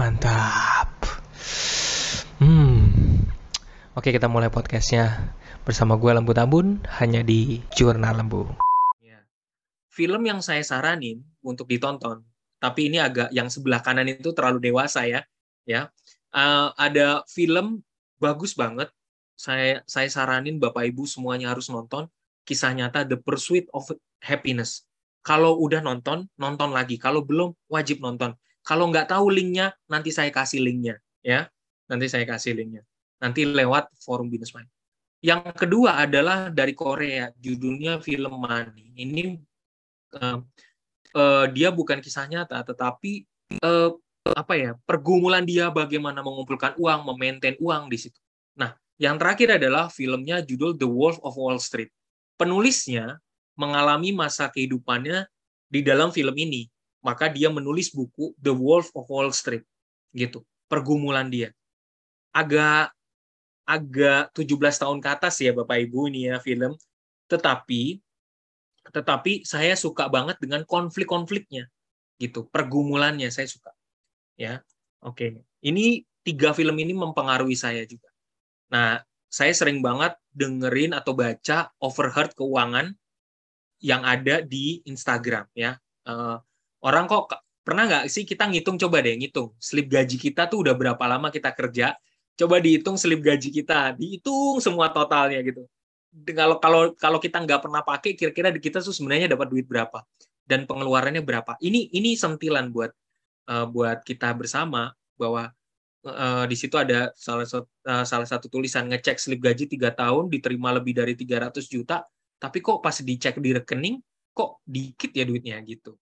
Mantap. Hmm. Oke, kita mulai podcastnya bersama gue Lembu Tambun hanya di Jurnal Lembu. Ya. Film yang saya saranin untuk ditonton, tapi ini agak yang sebelah kanan itu terlalu dewasa ya. Ya. Uh, ada film bagus banget. Saya saya saranin Bapak Ibu semuanya harus nonton kisah nyata The Pursuit of Happiness. Kalau udah nonton, nonton lagi. Kalau belum, wajib nonton kalau nggak tahu linknya, nanti saya kasih linknya, ya. Nanti saya kasih linknya. Nanti lewat forum Money. Yang kedua adalah dari Korea, judulnya film Money. Ini uh, uh, dia bukan kisah nyata, tetapi uh, apa ya pergumulan dia bagaimana mengumpulkan uang, memaintain uang di situ. Nah, yang terakhir adalah filmnya judul The Wolf of Wall Street. Penulisnya mengalami masa kehidupannya di dalam film ini, maka dia menulis buku The Wolf of Wall Street, gitu. Pergumulan dia. Agak agak 17 tahun ke atas ya Bapak Ibu ini ya film. Tetapi tetapi saya suka banget dengan konflik-konfliknya gitu, pergumulannya saya suka. Ya. Oke. Ini tiga film ini mempengaruhi saya juga. Nah, saya sering banget dengerin atau baca overheard keuangan yang ada di Instagram ya. Uh, orang kok pernah nggak sih kita ngitung coba deh ngitung slip gaji kita tuh udah berapa lama kita kerja coba dihitung slip gaji kita, dihitung semua totalnya gitu. Kalau kalau kalau kita nggak pernah pakai, kira-kira kita tuh sebenarnya dapat duit berapa dan pengeluarannya berapa. Ini ini sentilan buat uh, buat kita bersama bahwa uh, di situ ada salah satu uh, salah satu tulisan ngecek slip gaji tiga tahun diterima lebih dari 300 juta, tapi kok pas dicek di rekening kok dikit ya duitnya gitu.